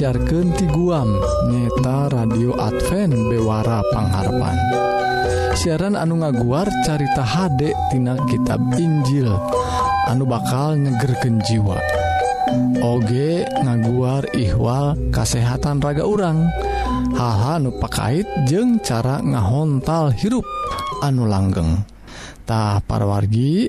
disiarkan ti guam nyeta radio Advent Bewara Pangharapan. Siaran anu ngaguar carita HD tina kitab Injil anu bakal nyegerken jiwa. Oge ngaguar ihwal kasehatan raga urang haha nupakait pakait cara ngahontal hirup anu langgengtah parwargi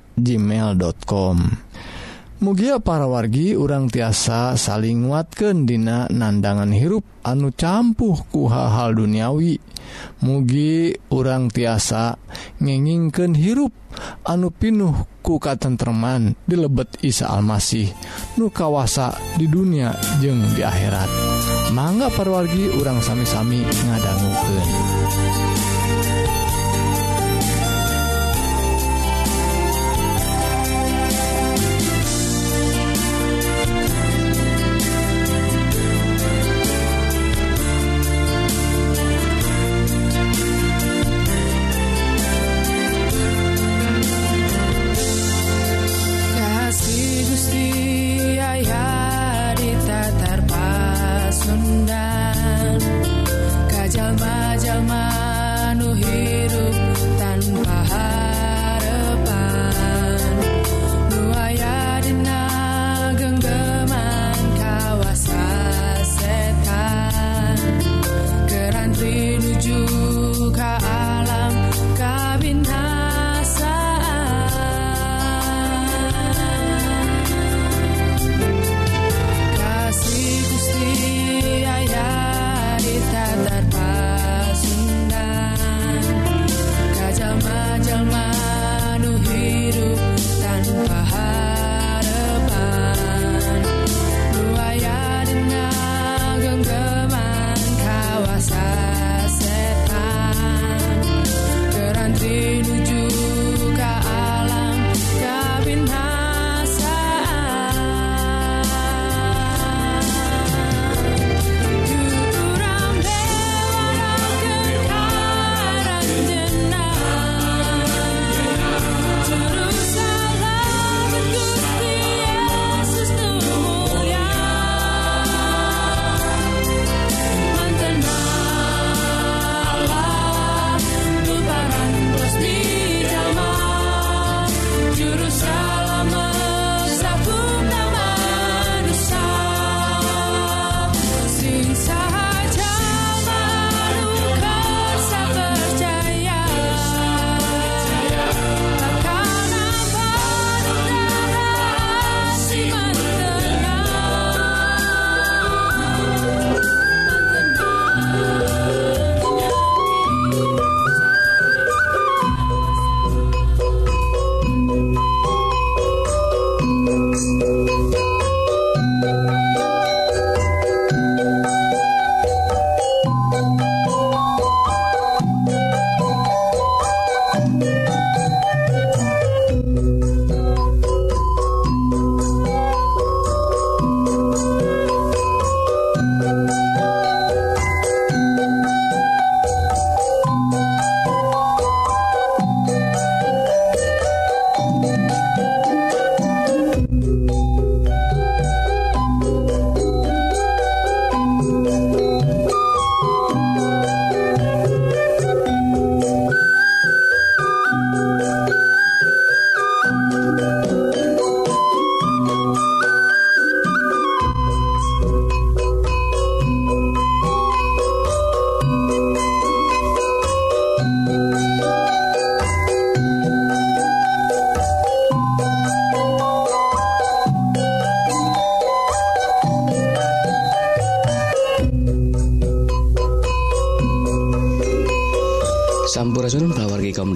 gmail.com mugia para wargi urang tiasa saling nguatkan dina nandangan hirup anu campuh ku hal-hal duniawi. Mugi urang tiasa ngengingken hirup anu pinuh ku tentteman di lebet Isa Almasih nu kawasa di dunia jeng di akhirat. Mangga parwargi urang sami-sami ngadangguken.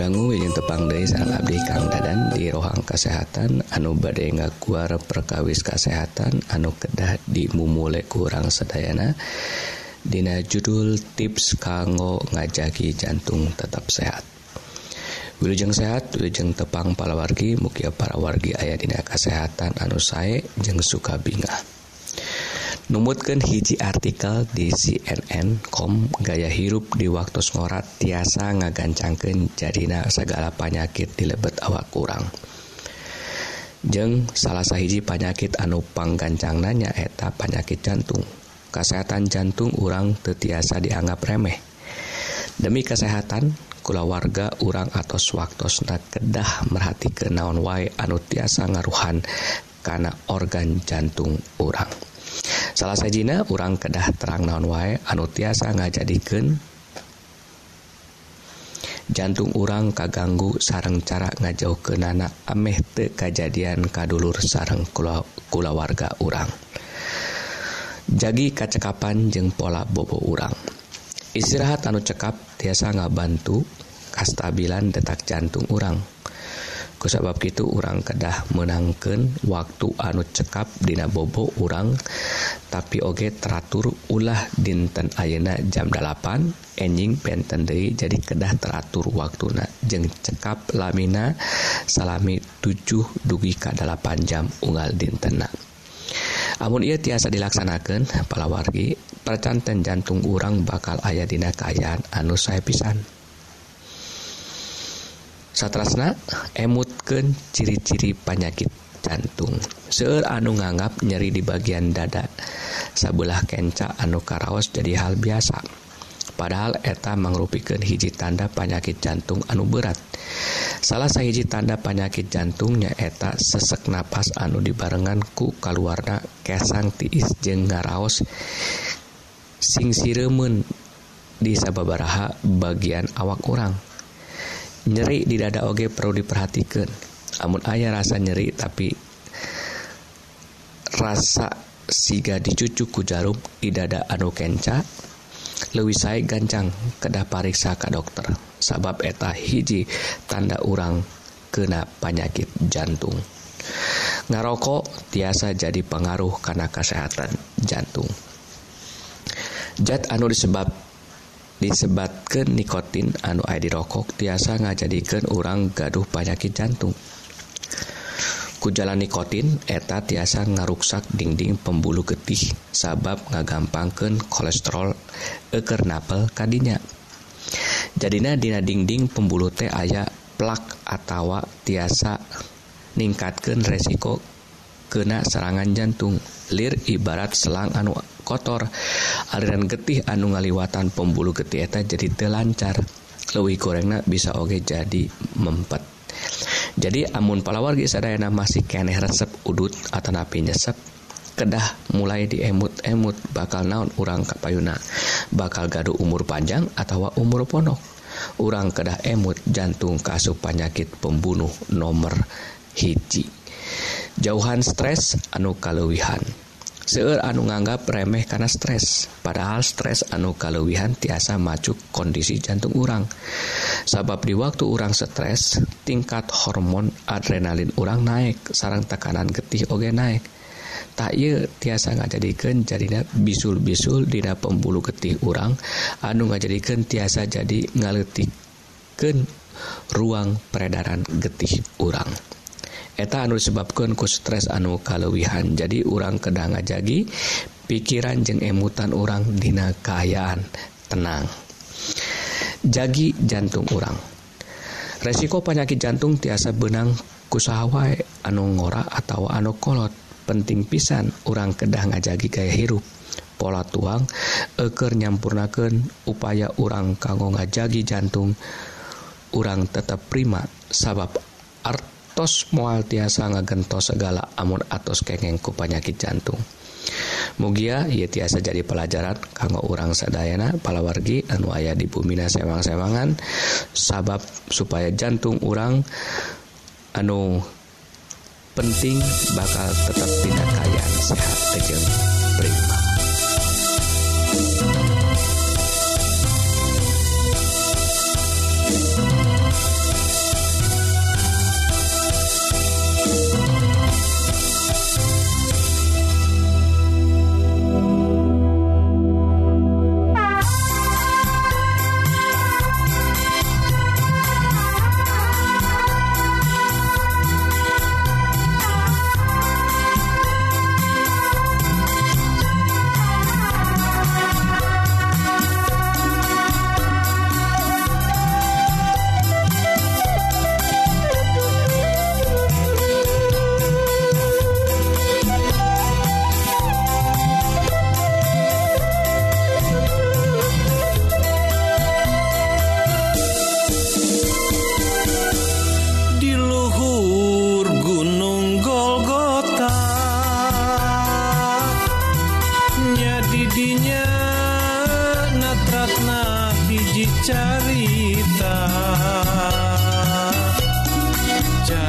Dangu yang tepang dari salabdi Kang Dadan di rohang kesehatan anu badai ngakuar perkawis kesehatan anu kedah dimumule kurang sedayana. Dina judul tips kanggo ngajaki jantung tetap sehat. Wilujeng sehat Wilujeng tepang palawargi mukia para wargi ayah dina kesehatan anu sae jeng suka bingah. numutkan hiji artikel di CNN.com gaya hirup di waktu ngorat tiasa ngagancangkan jadina segala panyakit di lebet awak kurang. Jeng salah sahiji panyakit anu panggancang nanya eta panyakit jantung. Kesehatan jantung urang tetiasa dianggap remeh. Demi kesehatan kula warga urang atau swaktosna kedah merhati ke naon wae anu tiasa ngaruhan karena organ jantung urang. salah sajina orang kedah terang naon wae anu tiasa ngajadikeun jantung urang kaganggu sarang cara ngajauh ke nana ameh te kejadian kadulur sarang kula, warga urang. Jagi kacekapan jeng pola bobo urang. Istirahat anu cekap tiasa ngabantu kastabilan detak jantung urang. kusabab gitu orang kedah menangkan waktu anu cekap Dina bobo orang tapi oge teratur ulah dinten Ayeuna jam 8 enjing penten Dei jadi kedah teratur waktu na jeng cekap lamina salami 7 dugi ka 8 jam unggal dintenna Amun ia tiasa dilaksanakan palawargi percanten jantung urang bakal ayah dina kaayaan anu saya pisan. satrasna emutken ciri-ciri panyakit jantung. Seueur anu nganggap nyeri di bagian dada sabelah kenca anu karaos jadi hal biasa. Padahal eta mengrupikan hiji tanda panyakit jantung anu berat. Salah sahiji tanda panyakit jantungnya eta sesek napas anu dibarengan ku keluarna kesang tiis jeng ngaraos sing siremen di sababaraha bagian awak kurang nyeri di dada oge perlu diperhatikan. Namun ayah rasa nyeri tapi rasa siga dicucu ku jarum di dada anu kenca lewis saya gancang kedah pariksa ke dokter. Sabab eta hiji tanda urang kena penyakit jantung. Ngarokok tiasa jadi pengaruh karena kesehatan jantung. Zat anu disebabkan disebatkan nikotin anu di rokok tiasa ngajadikan orang gaduh panyakit jantung. Kujalan nikotin eta tiasa ngaruksak dinding pembuluh getih sabab ngagampangkan kolesterol eker napel kadinya jadinya dina dinding pembuluh teh aya plak atawa tiasa ningkatkan resiko kena serangan jantung lir ibarat selang anu kotor. Aliran getih anu ngaliwatan pembuluh getih eta jadi telancar lebih gorengna bisa oge jadi mempet. Jadi amun palawargi sadayana masih keneh resep udut atau napi nyesep kedah mulai diemut-emut bakal naon urang kapayuna? Bakal gaduh umur panjang atau umur ponok? Urang kedah emut jantung kasup penyakit pembunuh nomor hiji. jauhan stres anu kalewihan. Seueur anu nganggap remeh karena stres padahal stres anu kalewihan tiasa macuk kondisi jantung urang. Sabab di waktu urang stres tingkat hormon adrenalin urang naik sarang tekanan getih oge naik tak y tiasa ngajadikan jadinya bisul-bisul dina pembulu getih urang anu ngajadikan tiasa jadi ngaletik ruang peredaran getih urang. eta anu disebabkan ku stres anu kalewihan. Jadi orang kedang ngajagi pikiran jeng emutan orang dina kaayaan tenang. Jagi jantung orang resiko penyakit jantung tiasa benang kusawai anu ngora atau anu kolot. Penting pisan orang kedah ngajagi gaya hirup. Pola tuang eker nyampurnakan upaya orang kanggo ngajagi jantung. Orang tetap prima sabab arti tos moal tiasa ngagentos segala amur atos kengeng ku panyakit jantung Mugia ia tiasa jadi pelajaran kanggo urang sadayana palawargi anu aya di bumina sewang-sewangan sabab supaya jantung urang anu penting bakal tetap tidak kaya sehat kejeng prima.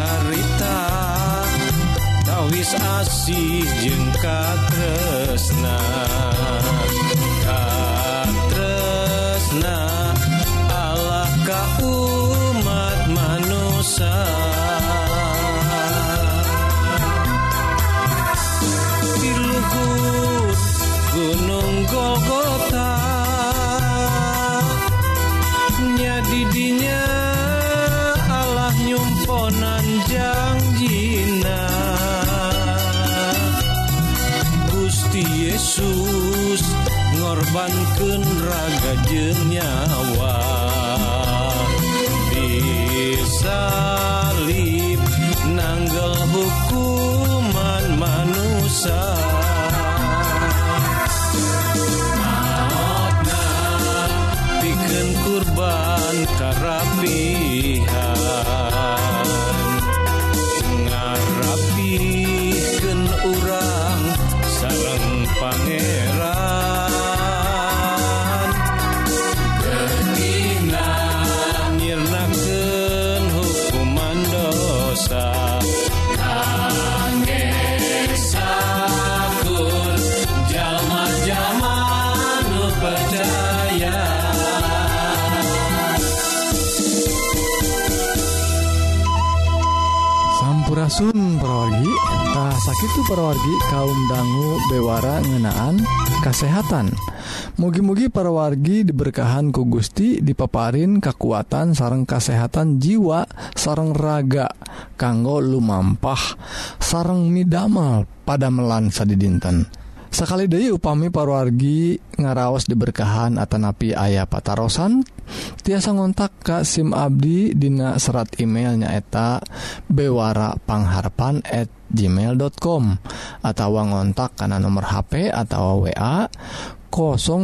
carita. Tawis asih jeung katresna. Katresna. Jeung nyawa. Disalib nanggel hukuman manusia. Kurban karapihan. Ngarapikeun urang sareng pangeran itu perwargi kaum dangu bewara ngenaan kesehatan mugi-mugi perwargi diberkahan ku Gusti dipaparin kekuatan sareng kesehatan jiwa sareng raga kanggo lumampah sareng midamel pada melansa di dinten sekali Dewi upami parwargi ngaraos diberkahan Atanapi ayah patarosan tiasa ngontak Ka SIM Abdi Dina serat email nyaeta bewarapangharpan@ gmail.com atau ngontak karena nomor HP atau wa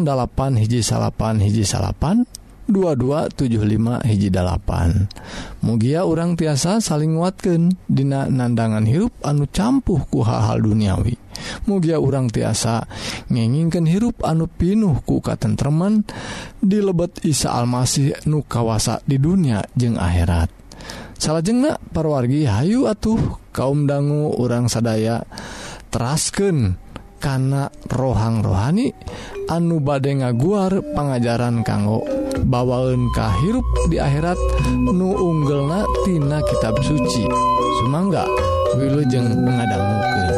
08 hiji salapan hiji salapan 2275 hiji 8 mugia orang tiasa saling watken Dina nandangan hirup anu campuh ku hal-hal duniawi. Mugia orang tiasa ngenginkan hirup anu pinuh ku tentteman di lebet Isa Almasih nu kawasa di dunia jeung akhirat. Salah jengnak parwargi Hayu atuh kaum dangu orang sadaya terasken kana rohang rohani anu bade ngaguar pengajaran kanggo bawaun kahirup di akhirat nu unggelnatina kitab suci. Sumangga Wilujeng mengadanggukan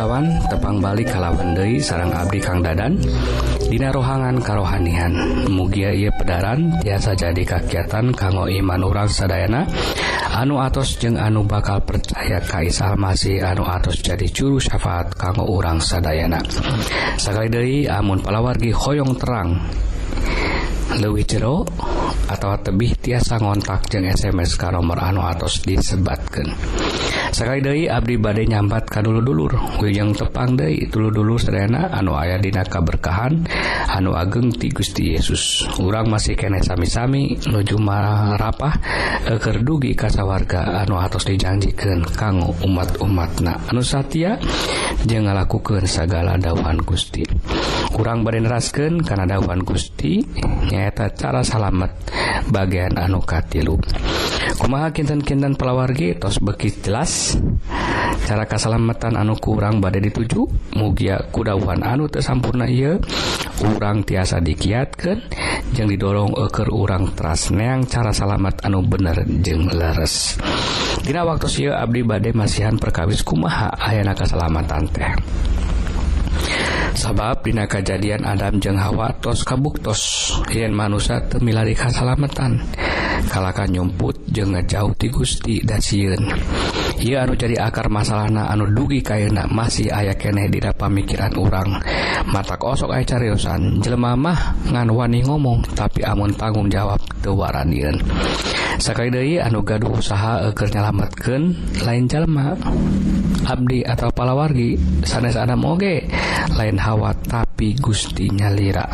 Sawan tepang balik halawan Dei sarang Abdi Kang Dadan. Dina rohangan karohanian. Mugia ia pedaran tiasa jadi kakiatan kanggo iman orang sadayana. Anu atos jeung anu bakal percaya Kaisal masih anu atos jadi juru syafaat kanggo orang sadayana. Sekali Dei amun palawargi hoyong terang. Lewi jero atau tebih tiasa ngontak jeng SMS ka nomor anu atos disebatkan sekali Dei Abdi badai nyambat ka dulu dulur Wijang tepang Dei dulu dulu serena anu ayah dina kaberkahan anu ageng ti Gusti Yesus. Urang masih kene sami-sami nuju marapah eker dugi kasawarga anu atos dijanjikan kanggo umat-umatna. Anu Satya jangan lakukan segala dawan Gusti. Kurang neraskeun karena dawan Gusti nyaeta cara salamet. bagian anu katilu. Kumaha kinten-kinten pelawargi tos beki jelas. Cara keselamatan anu kurang badai dituju mugia kudawan anu tersampurna ia urang tiasa dikiatkan yang didorong eker urang trasneang cara salamat anu bener jeng leres. Dina waktu si Abdi badai masihan perkawis kumaha ayana keselamatan teh? sabab dina kejadian Adam jeung Hawa tos kabuktos. Yen manusia temilari kasalamatan kalakan nyumput jeung ngejauh ti Gusti dan siun ia anu jadi akar masalahna anu dugi kaina masih aya keneh dina pamikiran urang. Mata kosok aya cariosan jelema mah ngan wani ngomong tapi amun tanggung jawab teu waranian sakali Dewi anu gaduh usaha eh, ekernyalamatkan lain jalma Abdi atau palawargi sanes Adam oge. Lain hawa tapi Gusti lra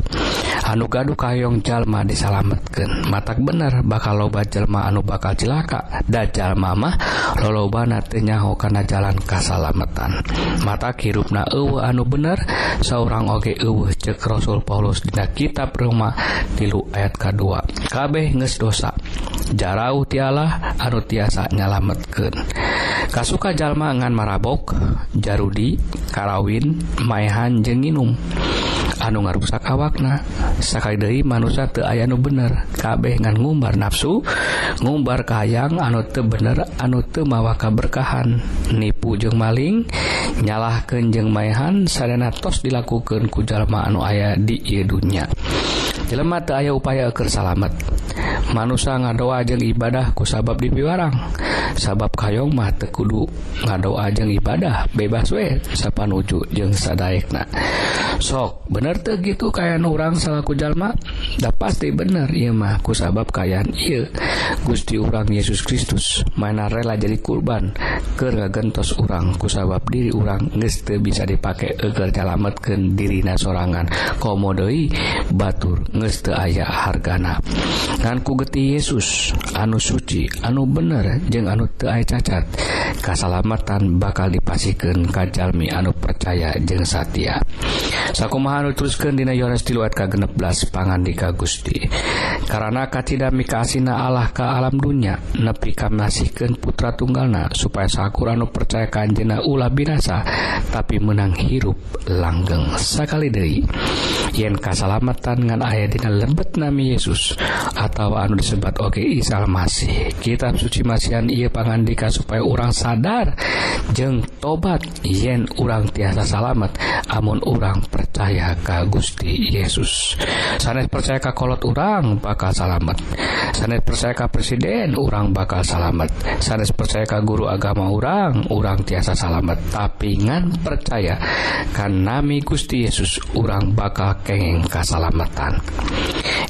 anu gaduh kayong jalma disalamatkan matak bener bakal loba jalma anu bakal celaka. Dajal mamah lolobana tenyaho karena jalan kasalamatan. Mata hirupna na anu bener seorang oge ewe cek Rasul Paulus dina kitab rumah tilu ayat 2 kabeh nges dosa. Jalan Rauh tiala anu tiasa nyalametken kasuka Jalma ngan marabok Jarudi Karawin Maehan jenginum anu ngarusak awakna Sakai Dehi manusia te ayanu bener. Kabeh ngan ngumbar nafsu ngumbar kayang anu te bener anu te mawaka berkahan nipu jeng maling nyalah kenjeng Maehan sadana tos dilakukan ku Jalma anu ayah di dunya. Jelma te aya upaya ker salamet. manusia ngadoa ajeng ibadah ku sabab dipiwarang. Sabab kayong mah tekudu ngadoa ajeng ibadah bebas we sapan uju jeung sadaekna sok bener teh gitu kayak orang salaku jalma? Da pasti bener ieu mah ku sabab kayaan ieu. Gusti urang Yesus Kristus mana rela jadi kurban keur gentos urang ku sabab diri urang geus teu bisa dipakai eger nyalametkeun dirina sorangan. Komo deui batur geus teu aya hargana. Dan ku seperti Yesus anu suci anu bener jeung anu teai cacat kasalamatan bakal dipasikan kajalmi anu percaya jeng Satya sakkumahanu teruskeun Dina Yohanes tiluat ka geneplas pangandika Gusti. Karena katidami kasina Allah ke alam dunya nepi kamnasihkeun putra tunggalna supaya sakur anu percaya kanjena ulah binasa tapi menang hirup langgeng sakali deui. Yen kasalamatan ngan ayah dina lebet nami Yesus atau anu disebat. Oge Isa Masih kitab suci masihan ieu pangandika supaya orang sadar. Jeung tobat yen urang tiasa salamet amun urang percaya ka Gusti Yesus. Sanes percaya ka kolot urang bakal salamet sanes percaya ka presiden urang bakal salamet sanes percaya ka guru agama urang urang tiasa salamet tapi ngan percaya kan nami Gusti Yesus urang bakal kengeng kasalamatan.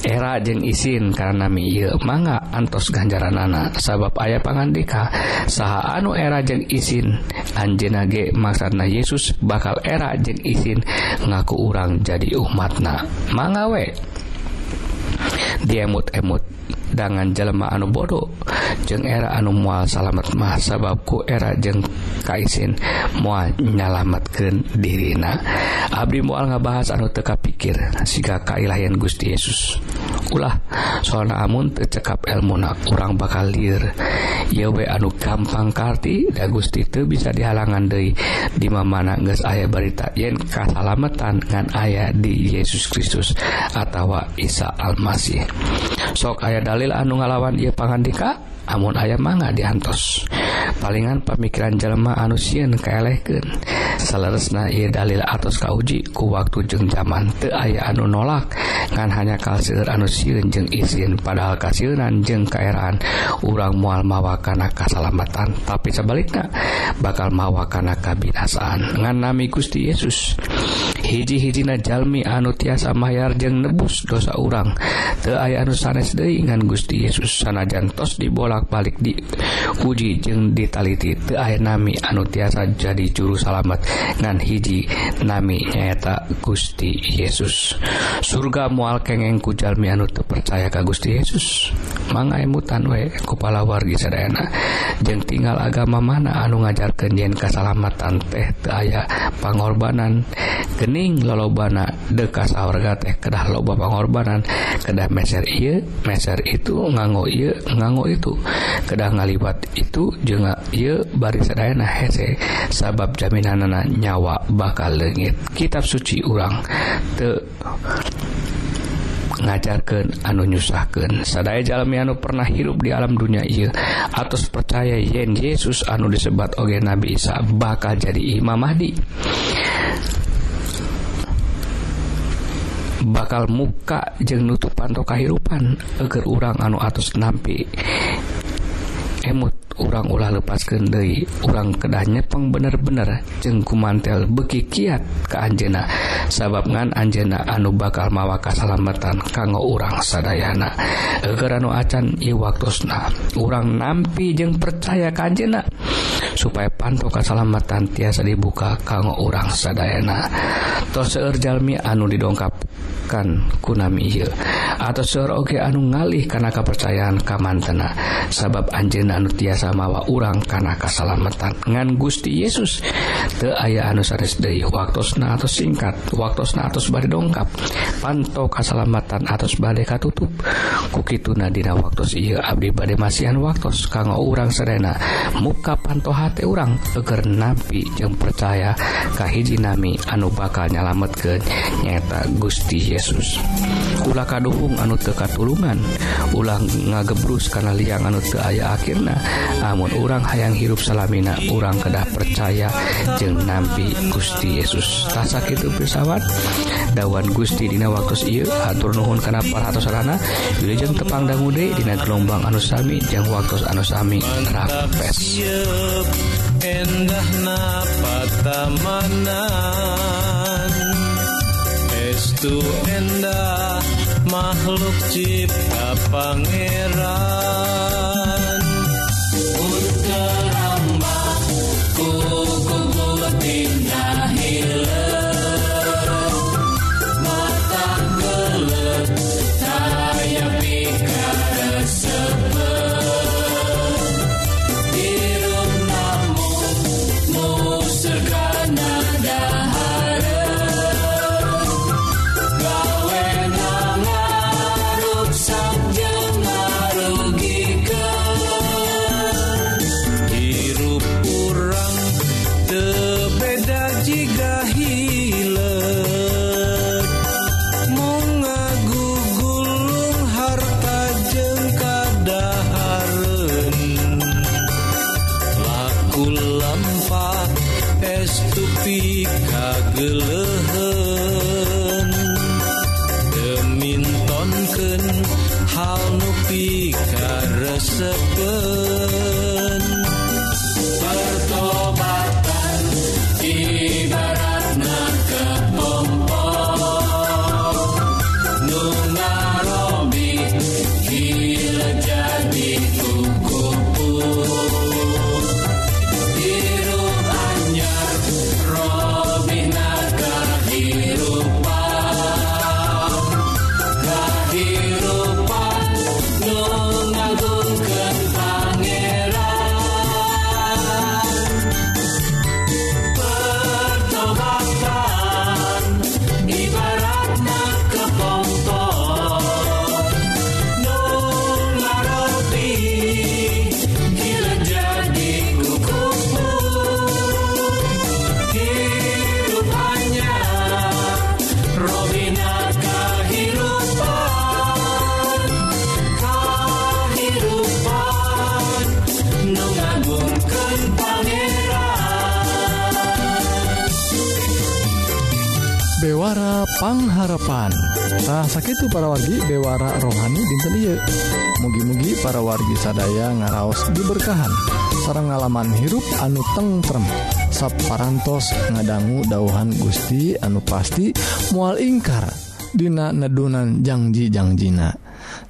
Era jeung isin karena nami manga antos ganjaran anak sabab ayah pangandika saha anu era jeng izin Anjenage maksana Yesus bakal era jeng izin ngaku urang jadi umatna. Mangawe diemut-emut dengan jelema anu bodoh. Jeng era anu mual salamet mah sababku era jeng Kaisin mual nyalamatkan dirina. Abdi mual ngebahas anu teka pikir siga kailahian Gusti Yesus. Ulah soalna amun tercekap cekap elmuna kurang bakal lir ya we anu gampang karti da Gusti itu bisa dihalangan dari di mana geus aya berita yen kasalametan ngan aya di Yesus Kristus atau Isa Almasih masih. Sok aya dalil anu ngalawan ia pangandika amun ayam mangga diantos. Palingan pemikiran jelema anu sieun kaelehkeun. Saleresna ieu dalil atos kauji ku waktu jeung zaman teu aya anu nolak. Ngan hanya kalseur anu sieun jeung isin padahal kasieunan jeung kaeraan urang moal mawa kana kasalamatan tapi sebaliknya bakal mawa kana kabinasaan. Ngan nami Gusti Yesus hiji-hijina anu tiasa mayar jeung nebus dosa urang. Teu aya anu sanes deui ngan Gusti Yesus sanajan tos bolak-balik di uji jeung ditaliti te air nami anu tiasa jadi juru salamet ngan hiji nami nyaeta Gusti Yesus. Surga mual kengeng kujalmi anu terpercaya ka Gusti Yesus. Mangga emutan we kepala wargi sadayana. Jeng tinggal agama mana anu ngajar kenjen kasalamatan teh te aya pengorbanan gening lolobana dekas sawarga teh kedah loba pengorbanan kedah meser iya meser itu nganggo iya nganggo itu. kedah ngaliwat itu juga ia baris sadayana hese sabab jaminanana nyawa bakal legit kitab suci urang te ngajarkan anu nyusahkan sadaya jalmi anu pernah hirup di alam dunia iya atas percaya yen Yesus anu disebat oge Nabi Isa bakal jadi Imam Mahdi. bakal muka jeng nutupan to kehidupan eger urang anu atus nampi. Emut orang ulah lepas kendai orang kedahnya peng bener-bener jengku mantel beki kiat ke Anjena sabab ngan Anjena anu bakal mawa kasalamatan kanggo orang sadayana. Agar anu acan i iwaktusna. Orang nampi jeng percaya ke Anjena supaya pantau kasalamatan tiasa dibuka kanggo orang sadayana. Tos seurjalmi anu didongkap kunami atau seorangge anu ngalih karena kepercayaan kamantena. Sabab Anjena anu tiasa mawa urang karena kesalamatan ngan Gusti Yesus the aya anu sanes waktu na atau singkat waktuna atau bari dongkap. Panto kesalamatan atau badai katutup. Kukituna dina waktu iya abdi badai masihan waktu kanggo urang serena muka panto hati urang. Teger nabi yang percaya kahiji nami anu bakal nyalamet ke nyata Gusti Gusti Yesus. Ulah kaduhung anut tekatulungan ulang ngagebrus karena liang anut ke aya akhirnya namun orang hayang hirup salamina orang kedah percaya jeng nampi Gusti Yesus. Rasa itu pesawat dawan Gusti Dina waktu I atur nuhun karena para atau sarana Wilujeng tepang dangude Dina gelombang anusami yang waktu anusami rapes endah napatamanan itu endah makhluk cipta pangeran. good love. para wargi bewara rohani dinten Iye mugi-mugi para wargi sadaya ngaraos diberkahan. Sarang ngalaman hirup anu tengrem saparantos ngadanggu dauhan Gusti anu pasti mual ingkar. Dina neddunan jangjijangjiina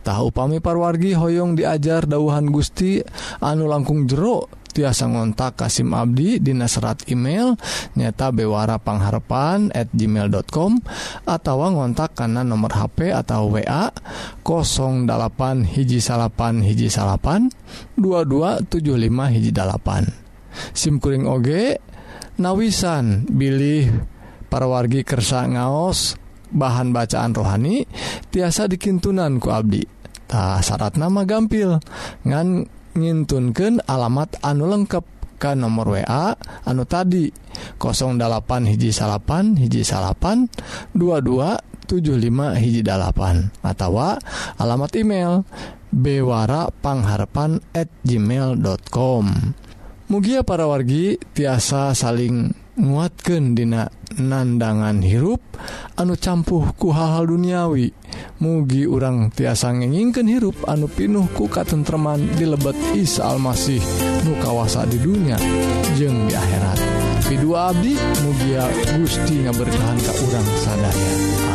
tahu pami parwargi Hoong diajar dauhan Gusti anu langkung jeruk tiasa ngontak Kasim Abdi Dina serat email nyata bewara pangharpan at gmail.com atau ngontak karena nomor HP atau WA 08 hiji salapan hiji salapan 2275 hiji dalapan. Simkuring oge nawisan bilih para wargi kersa ngaos bahan bacaan rohani tiasa dikintunan ku Abdi. Tak syarat nama gampil. Ngan ngintunkan alamat anu lengkap ke nomor WA anu tadi 08 hiji salapan hiji salapan 2275 hiji dalapan atau alamat email bewarapangharpan at gmail.com Mugia para wargi tiasa saling nguatkan dina nandangan hirup anu campuhku hal-hal duniawi. mugi urang tiasa ngeningken hirup anu pinuh kuka tentreman di lebet Isa Almasih nukawasa di dunia jeng di akhirat. Kedua Abdi mugia Gusti ngaberkahan ke urang sadaya.